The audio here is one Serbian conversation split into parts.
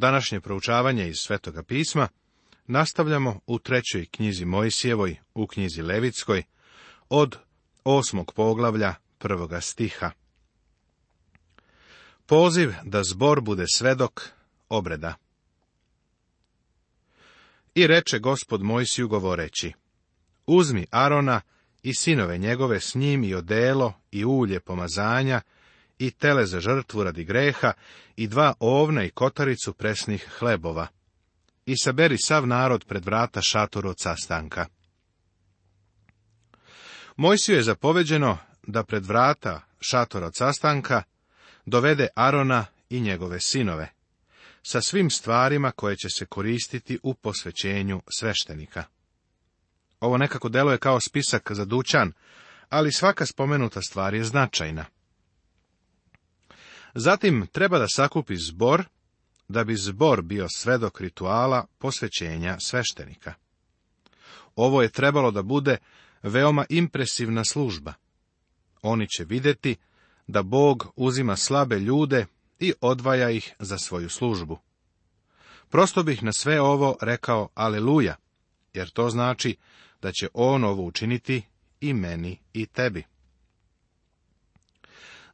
Današnje proučavanje iz Svetoga pisma nastavljamo u trećoj knjizi Mojsijevoj, u knjizi Levitskoj, od osmog poglavlja prvoga stiha. Poziv da zbor bude svedok obreda. I reče gospod Mojsiju govoreći, uzmi Arona i sinove njegove s njim i odelo i ulje pomazanja i tele za žrtvu radi greha i dva ovna i kotaricu presnih hlebova. I saberi sav narod pred vrata šatoru od sastanka. Mojsiju je zapoveđeno da pred vrata šatora od sastanka dovede Arona i njegove sinove, sa svim stvarima koje će se koristiti u posvećenju sveštenika. Ovo nekako deluje kao spisak za dućan, ali svaka spomenuta stvar je značajna. Zatim treba da sakupi zbor, da bi zbor bio svedok rituala posvećenja sveštenika. Ovo je trebalo da bude veoma impresivna služba. Oni će vidjeti da Bog uzima slabe ljude i odvaja ih za svoju službu. Prosto bih na sve ovo rekao aleluja, jer to znači da će on ovo učiniti i meni i tebi.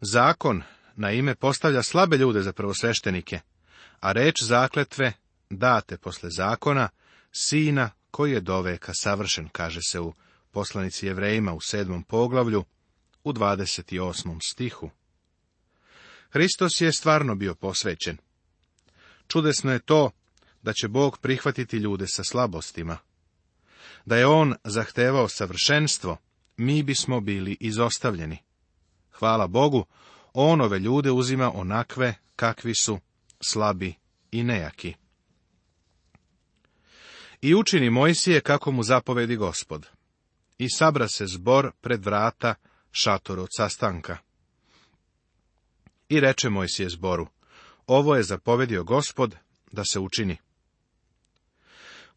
Zakon na ime postavlja slabe ljude za prvosveštenike, a reč zakletve date posle zakona sina koji je doveka savršen, kaže se u poslanici Jevrejima u sedmom poglavlju u 28. stihu. Hristos je stvarno bio posvećen. Čudesno je to da će Bog prihvatiti ljude sa slabostima. Da je On zahtevao savršenstvo, mi bismo bili izostavljeni. Hvala Bogu, onove ljude uzima onakve kakvi su, slabi i nejaki. I učini Mojsije kako mu zapovedi gospod. I sabra se zbor pred vrata šatoru sastanka. I reče Mojsije zboru, ovo je zapovedio gospod da se učini.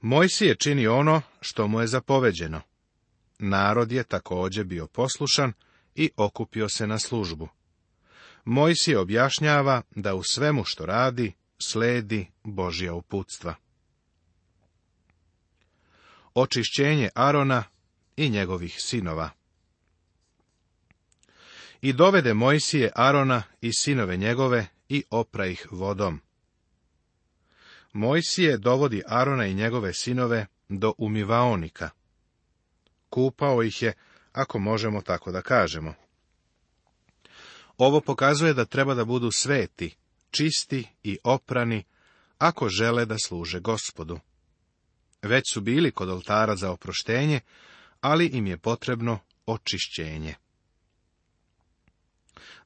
Mojsije čini ono što mu je zapoveđeno. Narod je također bio poslušan i okupio se na službu. Mojsije objašnjava da u svemu što radi sledi Božja uputstva. Očišćenje Arona i njegovih sinova i dovede Mojsije Arona i sinove njegove i opra ih vodom. Mojsije dovodi Arona i njegove sinove do umivaonika. Kupao ih je, ako možemo tako da kažemo. Ovo pokazuje da treba da budu sveti, čisti i oprani, ako žele da služe gospodu. Već su bili kod oltara za oproštenje, ali im je potrebno očišćenje.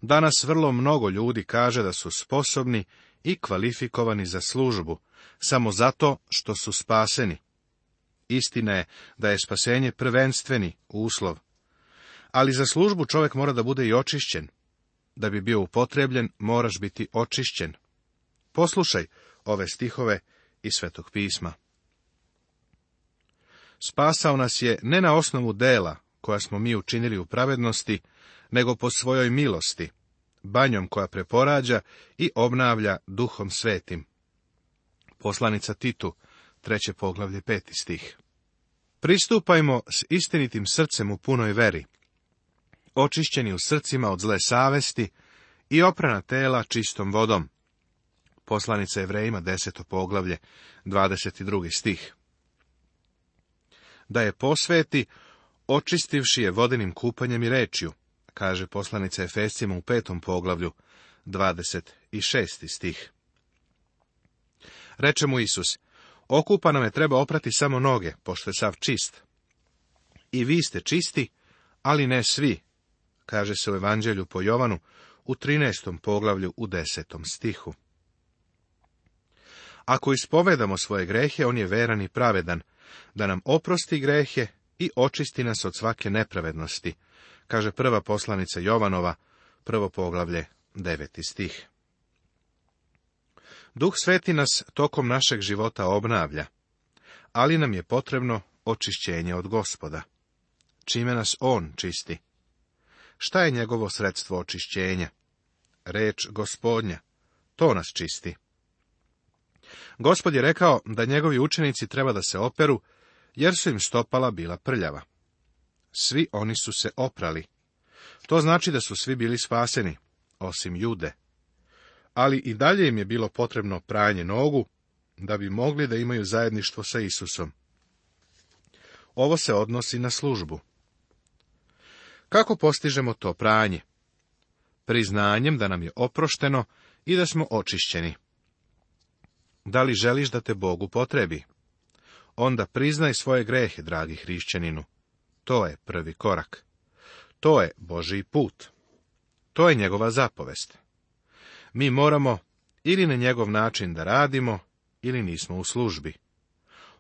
Danas vrlo mnogo ljudi kaže da su sposobni i kvalifikovani za službu, samo zato što su spaseni. Istina je da je spasenje prvenstveni uslov, ali za službu čovjek mora da bude i očišćen da bi bio upotrebljen, moraš biti očišćen. Poslušaj ove stihove iz Svetog pisma. Spasao nas je ne na osnovu dela, koja smo mi učinili u pravednosti, nego po svojoj milosti, banjom koja preporađa i obnavlja duhom svetim. Poslanica Titu, treće poglavlje, peti stih. Pristupajmo s istinitim srcem u punoj veri, očišćeni u srcima od zle savesti i oprana tela čistom vodom. Poslanica Evrejima, deseto poglavlje, 22. stih. Da je posveti, očistivši je vodenim kupanjem i rečju, kaže poslanica Efesima u petom poglavlju, 26. stih. Reče mu Isus, okupa nam je treba oprati samo noge, pošto je sav čist. I vi ste čisti, ali ne svi, kaže se u Evanđelju po Jovanu u 13. poglavlju u 10. stihu. Ako ispovedamo svoje grehe, on je veran i pravedan, da nam oprosti grehe i očisti nas od svake nepravednosti, kaže prva poslanica Jovanova, prvo poglavlje, deveti stih. Duh sveti nas tokom našeg života obnavlja, ali nam je potrebno očišćenje od gospoda. Čime nas on čisti? Šta je njegovo sredstvo očišćenja? Reč gospodnja. To nas čisti. Gospod je rekao da njegovi učenici treba da se operu, jer su im stopala bila prljava. Svi oni su se oprali. To znači da su svi bili spaseni, osim jude. Ali i dalje im je bilo potrebno pranje nogu, da bi mogli da imaju zajedništvo sa Isusom. Ovo se odnosi na službu. Kako postižemo to pranje? Priznanjem da nam je oprošteno i da smo očišćeni. Da li želiš da te Bogu potrebi? Onda priznaj svoje grehe, dragi hrišćaninu. To je prvi korak. To je božji put. To je njegova zapovest. Mi moramo ili na njegov način da radimo, ili nismo u službi.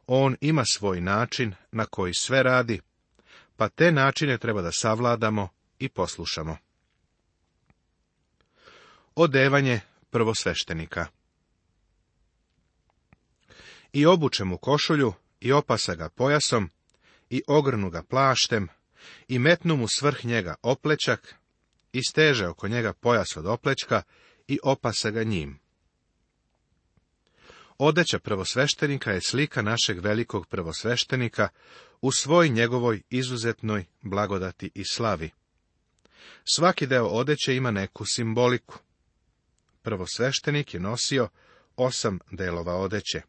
On ima svoj način na koji sve radi, pa te načine treba da savladamo i poslušamo. Odevanje prvosveštenika I obuče mu košulju, i opasa ga pojasom, i ogrnu ga plaštem, i metnu mu svrh njega oplećak, i steže oko njega pojas od oplećka, i opasa ga njim. Odeća prvosveštenika je slika našeg velikog prvosveštenika, u svoj njegovoj izuzetnoj blagodati i slavi. Svaki deo odeće ima neku simboliku. Prvosveštenik je nosio osam delova odeće.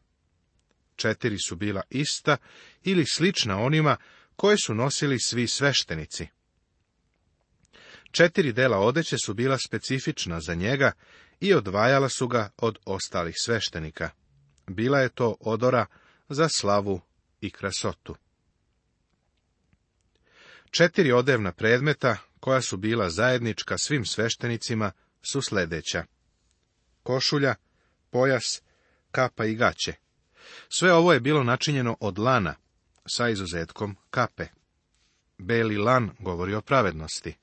Četiri su bila ista ili slična onima koje su nosili svi sveštenici. Četiri dela odeće su bila specifična za njega i odvajala su ga od ostalih sveštenika. Bila je to odora za slavu i krasotu. Četiri odevna predmeta, koja su bila zajednička svim sveštenicima, su sledeća. Košulja, pojas, kapa i gaće. Sve ovo je bilo načinjeno od lana, sa izuzetkom kape. Beli lan govori o pravednosti.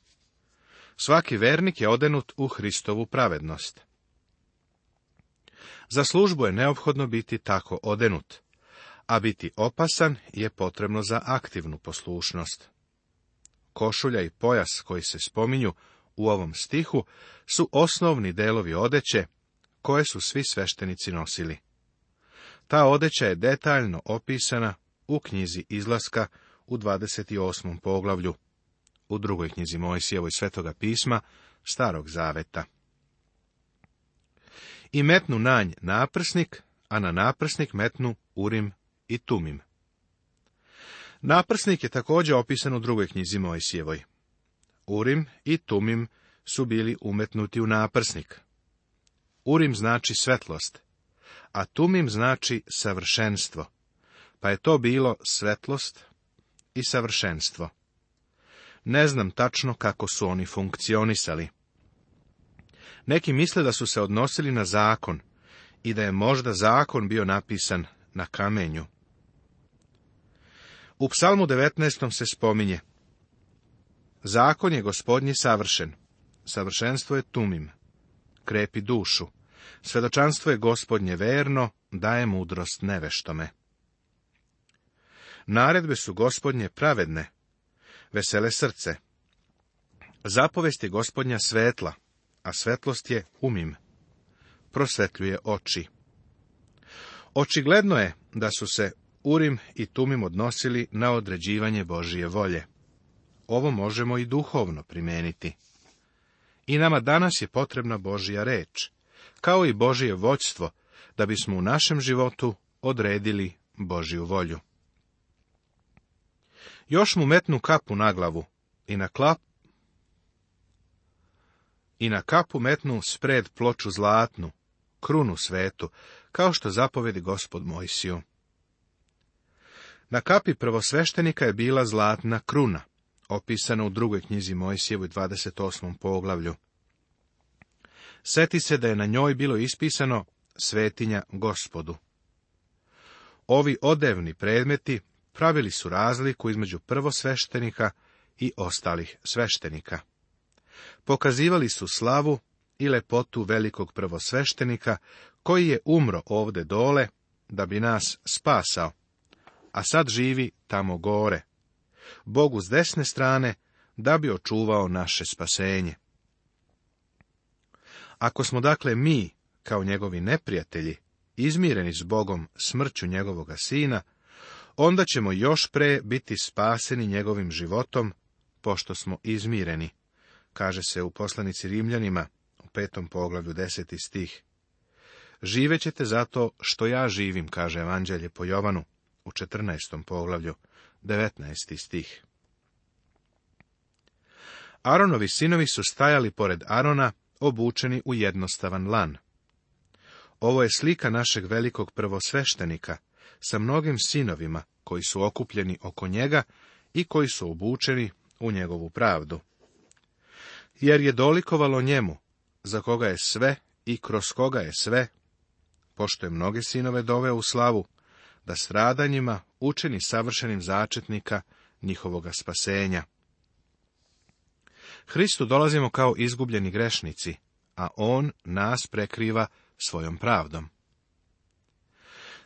Svaki vernik je odenut u Hristovu pravednost. Za službu je neophodno biti tako odenut, a biti opasan je potrebno za aktivnu poslušnost košulja i pojas koji se spominju u ovom stihu su osnovni delovi odeće koje su svi sveštenici nosili. Ta odeća je detaljno opisana u knjizi izlaska u 28. poglavlju, u drugoj knjizi Mojsijevoj svetoga pisma Starog zaveta. I metnu nanj naprsnik, a na naprsnik metnu urim i tumim. Naprsnik je također opisan u drugoj knjizi Mojsijevoj. Urim i Tumim su bili umetnuti u naprsnik. Urim znači svetlost, a Tumim znači savršenstvo, pa je to bilo svetlost i savršenstvo. Ne znam tačno kako su oni funkcionisali. Neki misle da su se odnosili na zakon i da je možda zakon bio napisan na kamenju. U psalmu 19. se spominje Zakon je gospodnji savršen, savršenstvo je tumim, krepi dušu, svedočanstvo je gospodnje verno, daje mudrost neveštome. Naredbe su gospodnje pravedne, vesele srce. Zapovest je gospodnja svetla, a svetlost je umim. Prosvetljuje oči. Očigledno je da su se Urim i Tumim odnosili na određivanje Božije volje. Ovo možemo i duhovno primijeniti. I nama danas je potrebna Božija reč, kao i Božije voćstvo, da bismo u našem životu odredili Božju volju. Još mu metnu kapu na glavu i na klap i na kapu metnu spred ploču zlatnu, krunu svetu, kao što zapovedi gospod Mojsiju. Na kapi prvosveštenika je bila zlatna kruna, opisana u drugoj knjizi Mojsijevoj 28. poglavlju. Sjeti se da je na njoj bilo ispisano svetinja gospodu. Ovi odevni predmeti pravili su razliku između prvosveštenika i ostalih sveštenika. Pokazivali su slavu i lepotu velikog prvosveštenika, koji je umro ovde dole, da bi nas spasao, a sad živi tamo gore. Bogu s desne strane, da bi očuvao naše spasenje. Ako smo dakle mi, kao njegovi neprijatelji, izmireni s Bogom smrću njegovoga sina, onda ćemo još pre biti spaseni njegovim životom, pošto smo izmireni, kaže se u poslanici Rimljanima u petom poglavlju deseti stih. Živećete zato što ja živim, kaže evanđelje po Jovanu u 14. poglavlju, 19. stih. Aronovi sinovi su stajali pored Arona, obučeni u jednostavan lan. Ovo je slika našeg velikog prvosveštenika, sa mnogim sinovima koji su okupljeni oko njega i koji su obučeni u njegovu pravdu. Jer je dolikovalo njemu, za koga je sve i kroz koga je sve, pošto je mnoge sinove doveo u slavu, da stradanjima učini savršenim začetnika njihovoga spasenja. Hristu dolazimo kao izgubljeni grešnici, a On nas prekriva svojom pravdom.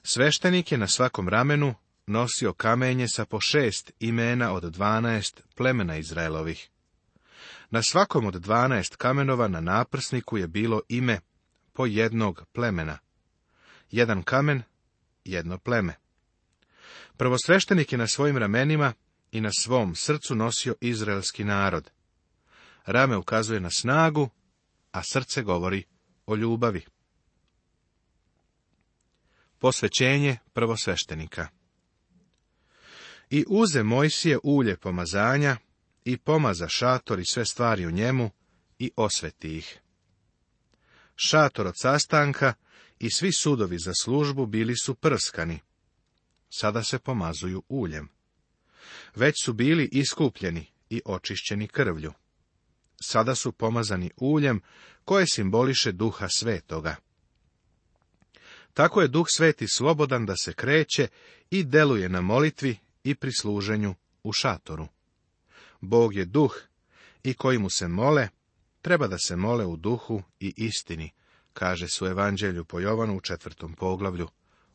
Sveštenik je na svakom ramenu nosio kamenje sa po šest imena od dvanaest plemena Izraelovih. Na svakom od dvanaest kamenova na naprsniku je bilo ime po jednog plemena. Jedan kamen jedno pleme. Prvosveštenik je na svojim ramenima i na svom srcu nosio izraelski narod. Rame ukazuje na snagu, a srce govori o ljubavi. Posvećenje prvosveštenika I uze Mojsije ulje pomazanja i pomaza šator i sve stvari u njemu i osveti ih. Šator od sastanka i svi sudovi za službu bili su prskani. Sada se pomazuju uljem. Već su bili iskupljeni i očišćeni krvlju. Sada su pomazani uljem koje simboliše duha svetoga. Tako je duh sveti slobodan da se kreće i deluje na molitvi i prisluženju u šatoru. Bog je duh i koji mu se mole, treba da se mole u duhu i istini, kaže su evanđelju po Jovanu u četvrtom poglavlju,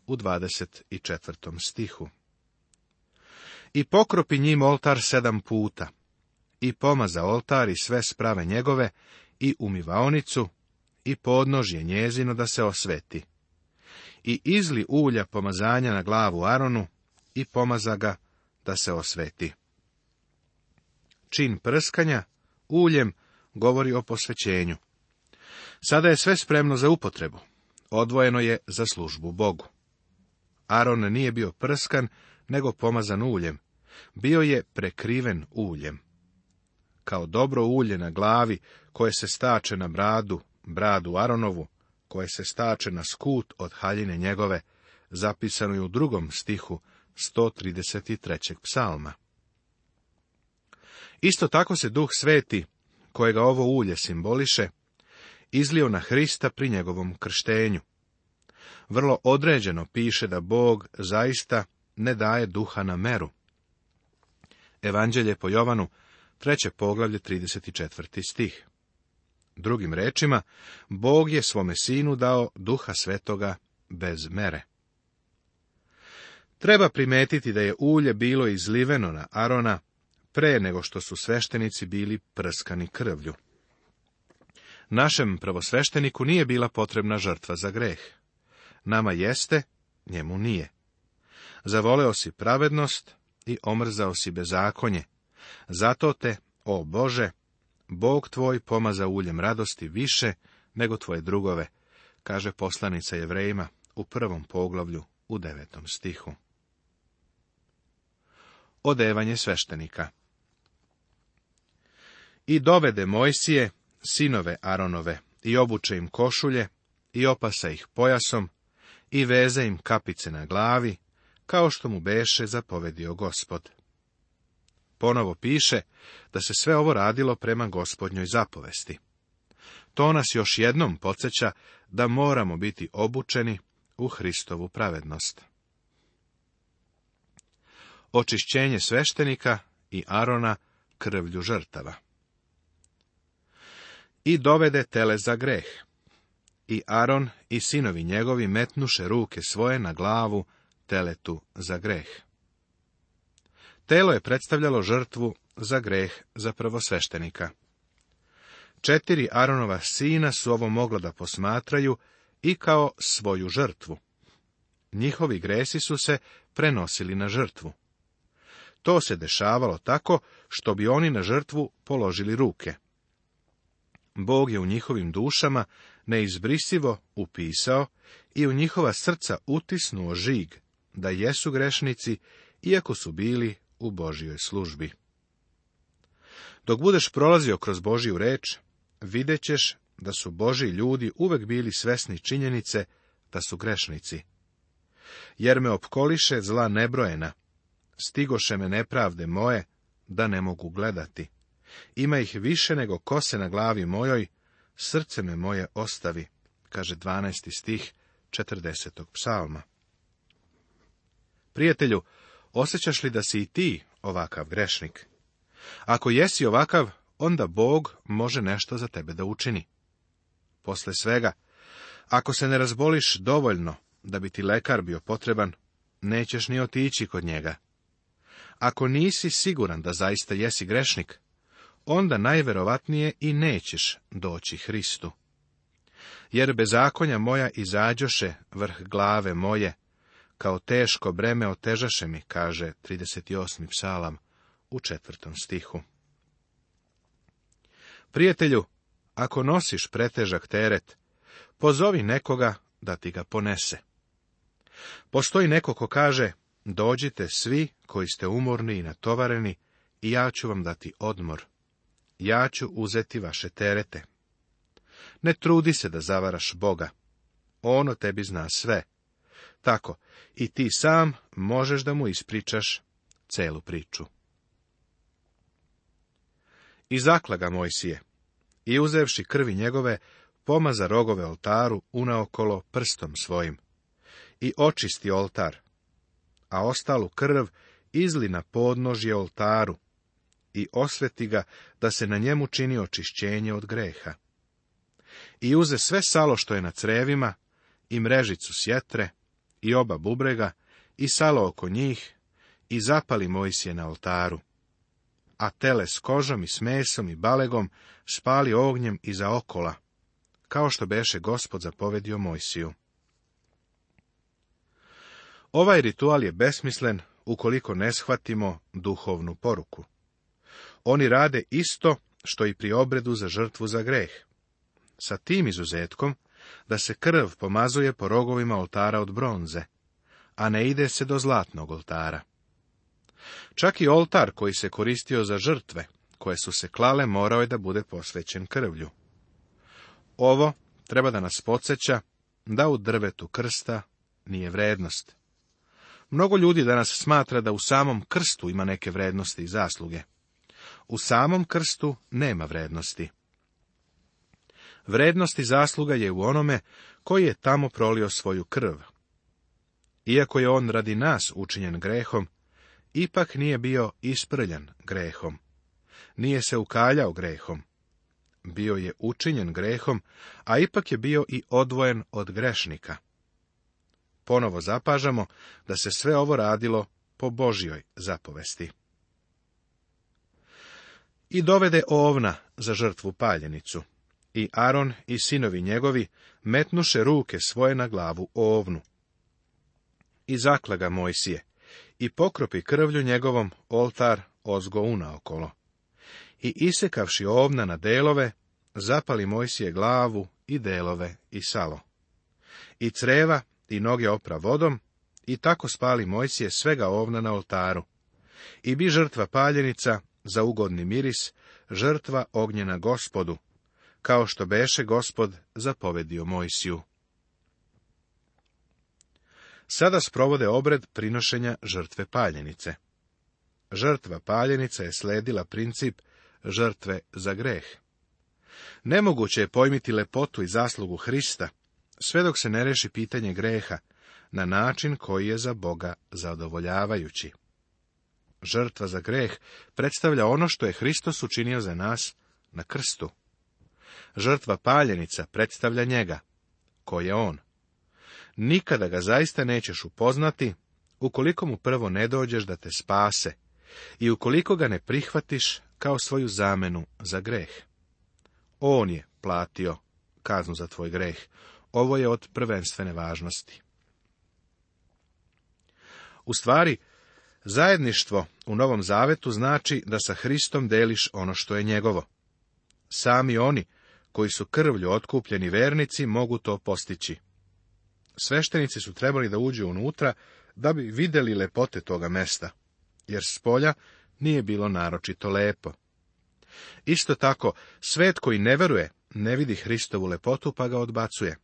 u 24. stihu. I pokropi njim oltar sedam puta, i pomaza oltar i sve sprave njegove, i umivaonicu, i podnožje njezino da se osveti. I izli ulja pomazanja na glavu Aronu, i pomaza ga da se osveti. Čin prskanja uljem govori o posvećenju. Sada je sve spremno za upotrebu. Odvojeno je za službu Bogu. Aron nije bio prskan, nego pomazan uljem. Bio je prekriven uljem. Kao dobro ulje na glavi, koje se stače na bradu, bradu Aronovu, koje se stače na skut od haljine njegove, zapisano je u drugom stihu 133. psalma. Isto tako se duh sveti, kojega ovo ulje simboliše, izlio na Hrista pri njegovom krštenju. Vrlo određeno piše da Bog zaista ne daje duha na meru. Evanđelje po Jovanu, treće poglavlje, 34. stih. Drugim rečima, Bog je svome sinu dao duha svetoga bez mere. Treba primetiti da je ulje bilo izliveno na Arona pre nego što su sveštenici bili prskani krvlju. Našem prvosvešteniku nije bila potrebna žrtva za greh. Nama jeste, njemu nije. Zavoleo si pravednost i omrzao si bezakonje. Zato te, o Bože, Bog tvoj pomaza uljem radosti više nego tvoje drugove, kaže poslanica Jevrejima u prvom poglavlju u devetom stihu. Odevanje sveštenika I dovede Mojsije sinove Aronove i obuče im košulje i opasa ih pojasom i veze im kapice na glavi, kao što mu beše zapovedio gospod. Ponovo piše da se sve ovo radilo prema gospodnjoj zapovesti. To nas još jednom podsjeća da moramo biti obučeni u Hristovu pravednost. Očišćenje sveštenika i Arona krvlju žrtava i dovede tele za greh. I Aron i sinovi njegovi metnuše ruke svoje na glavu teletu za greh. Telo je predstavljalo žrtvu za greh za prvosveštenika. Četiri Aronova sina su ovo mogla da posmatraju i kao svoju žrtvu. Njihovi gresi su se prenosili na žrtvu. To se dešavalo tako što bi oni na žrtvu položili ruke. Bog je u njihovim dušama neizbrisivo upisao i u njihova srca utisnuo žig, da jesu grešnici, iako su bili u Božjoj službi. Dok budeš prolazio kroz Božiju reč, vidjet ćeš da su Boži ljudi uvek bili svesni činjenice da su grešnici. Jer me opkoliše zla nebrojena, stigoše me nepravde moje, da ne mogu gledati. Ima ih više nego kose na glavi mojoj, srce me moje ostavi, kaže 12. stih 40. psalma. Prijatelju, osjećaš li da si i ti ovakav grešnik? Ako jesi ovakav, onda Bog može nešto za tebe da učini. Posle svega, ako se ne razboliš dovoljno da bi ti lekar bio potreban, nećeš ni otići kod njega. Ako nisi siguran da zaista jesi grešnik, onda najverovatnije i nećeš doći Hristu. Jer bezakonja moja izađoše vrh glave moje, kao teško breme otežaše mi, kaže 38. psalam u četvrtom stihu. Prijatelju, ako nosiš pretežak teret, pozovi nekoga da ti ga ponese. Postoji neko ko kaže, dođite svi koji ste umorni i natovareni i ja ću vam dati odmor ja ću uzeti vaše terete. Ne trudi se da zavaraš Boga. On o tebi zna sve. Tako, i ti sam možeš da mu ispričaš celu priču. I zakla ga Mojsije, i uzevši krvi njegove, pomaza rogove oltaru unaokolo prstom svojim, i očisti oltar, a ostalu krv izli na podnožje oltaru, i osveti ga, da se na njemu čini očišćenje od greha. I uze sve salo što je na crevima, i mrežicu sjetre, i oba bubrega, i salo oko njih, i zapali Mojsije na oltaru. A tele s kožom i s mesom i balegom spali ognjem iza okola, kao što beše gospod zapovedio Mojsiju. Ovaj ritual je besmislen ukoliko ne shvatimo duhovnu poruku oni rade isto što i pri obredu za žrtvu za greh. Sa tim izuzetkom da se krv pomazuje po rogovima oltara od bronze, a ne ide se do zlatnog oltara. Čak i oltar koji se koristio za žrtve, koje su se klale, morao je da bude posvećen krvlju. Ovo treba da nas podsjeća da u drvetu krsta nije vrednost. Mnogo ljudi danas smatra da u samom krstu ima neke vrednosti i zasluge u samom krstu nema vrednosti. Vrednosti zasluga je u onome koji je tamo prolio svoju krv. Iako je on radi nas učinjen grehom, ipak nije bio isprljan grehom. Nije se ukaljao grehom. Bio je učinjen grehom, a ipak je bio i odvojen od grešnika. Ponovo zapažamo da se sve ovo radilo po Božjoj zapovesti. I dovede ovna za žrtvu paljenicu. I Aron i sinovi njegovi metnuše ruke svoje na glavu ovnu. I zaklaga Mojsije, i pokropi krvlju njegovom oltar ozgo okolo. I isekavši ovna na delove, zapali Mojsije glavu i delove i salo. I creva i noge opra vodom, i tako spali Mojsije svega ovna na oltaru. I bi žrtva paljenica za ugodni miris, žrtva ognjena gospodu, kao što beše gospod zapovedio Mojsiju. Sada sprovode obred prinošenja žrtve paljenice. Žrtva paljenica je sledila princip žrtve za greh. Nemoguće je pojmiti lepotu i zaslugu Hrista, sve dok se ne reši pitanje greha, na način koji je za Boga zadovoljavajući žrtva za greh predstavlja ono što je Hristos učinio za nas na krstu. Žrtva paljenica predstavlja njega. Ko je on? Nikada ga zaista nećeš upoznati, ukoliko mu prvo ne dođeš da te spase i ukoliko ga ne prihvatiš kao svoju zamenu za greh. On je platio kaznu za tvoj greh. Ovo je od prvenstvene važnosti. U stvari, Zajedništvo u Novom Zavetu znači da sa Hristom deliš ono što je njegovo. Sami oni koji su krvlju otkupljeni vernici mogu to postići. Sveštenici su trebali da uđu unutra da bi vidjeli lepote toga mesta, jer s polja nije bilo naročito lepo. Isto tako, svet koji ne veruje, ne vidi Hristovu lepotu pa ga odbacuje.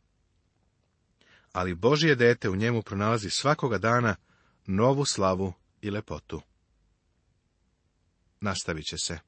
Ali Božje dete u njemu pronalazi svakoga dana novu slavu i lepotu. Nastavit će se.